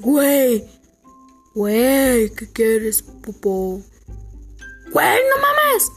Güey. Güey, ¿qué quieres, pupo? Güey, no mames.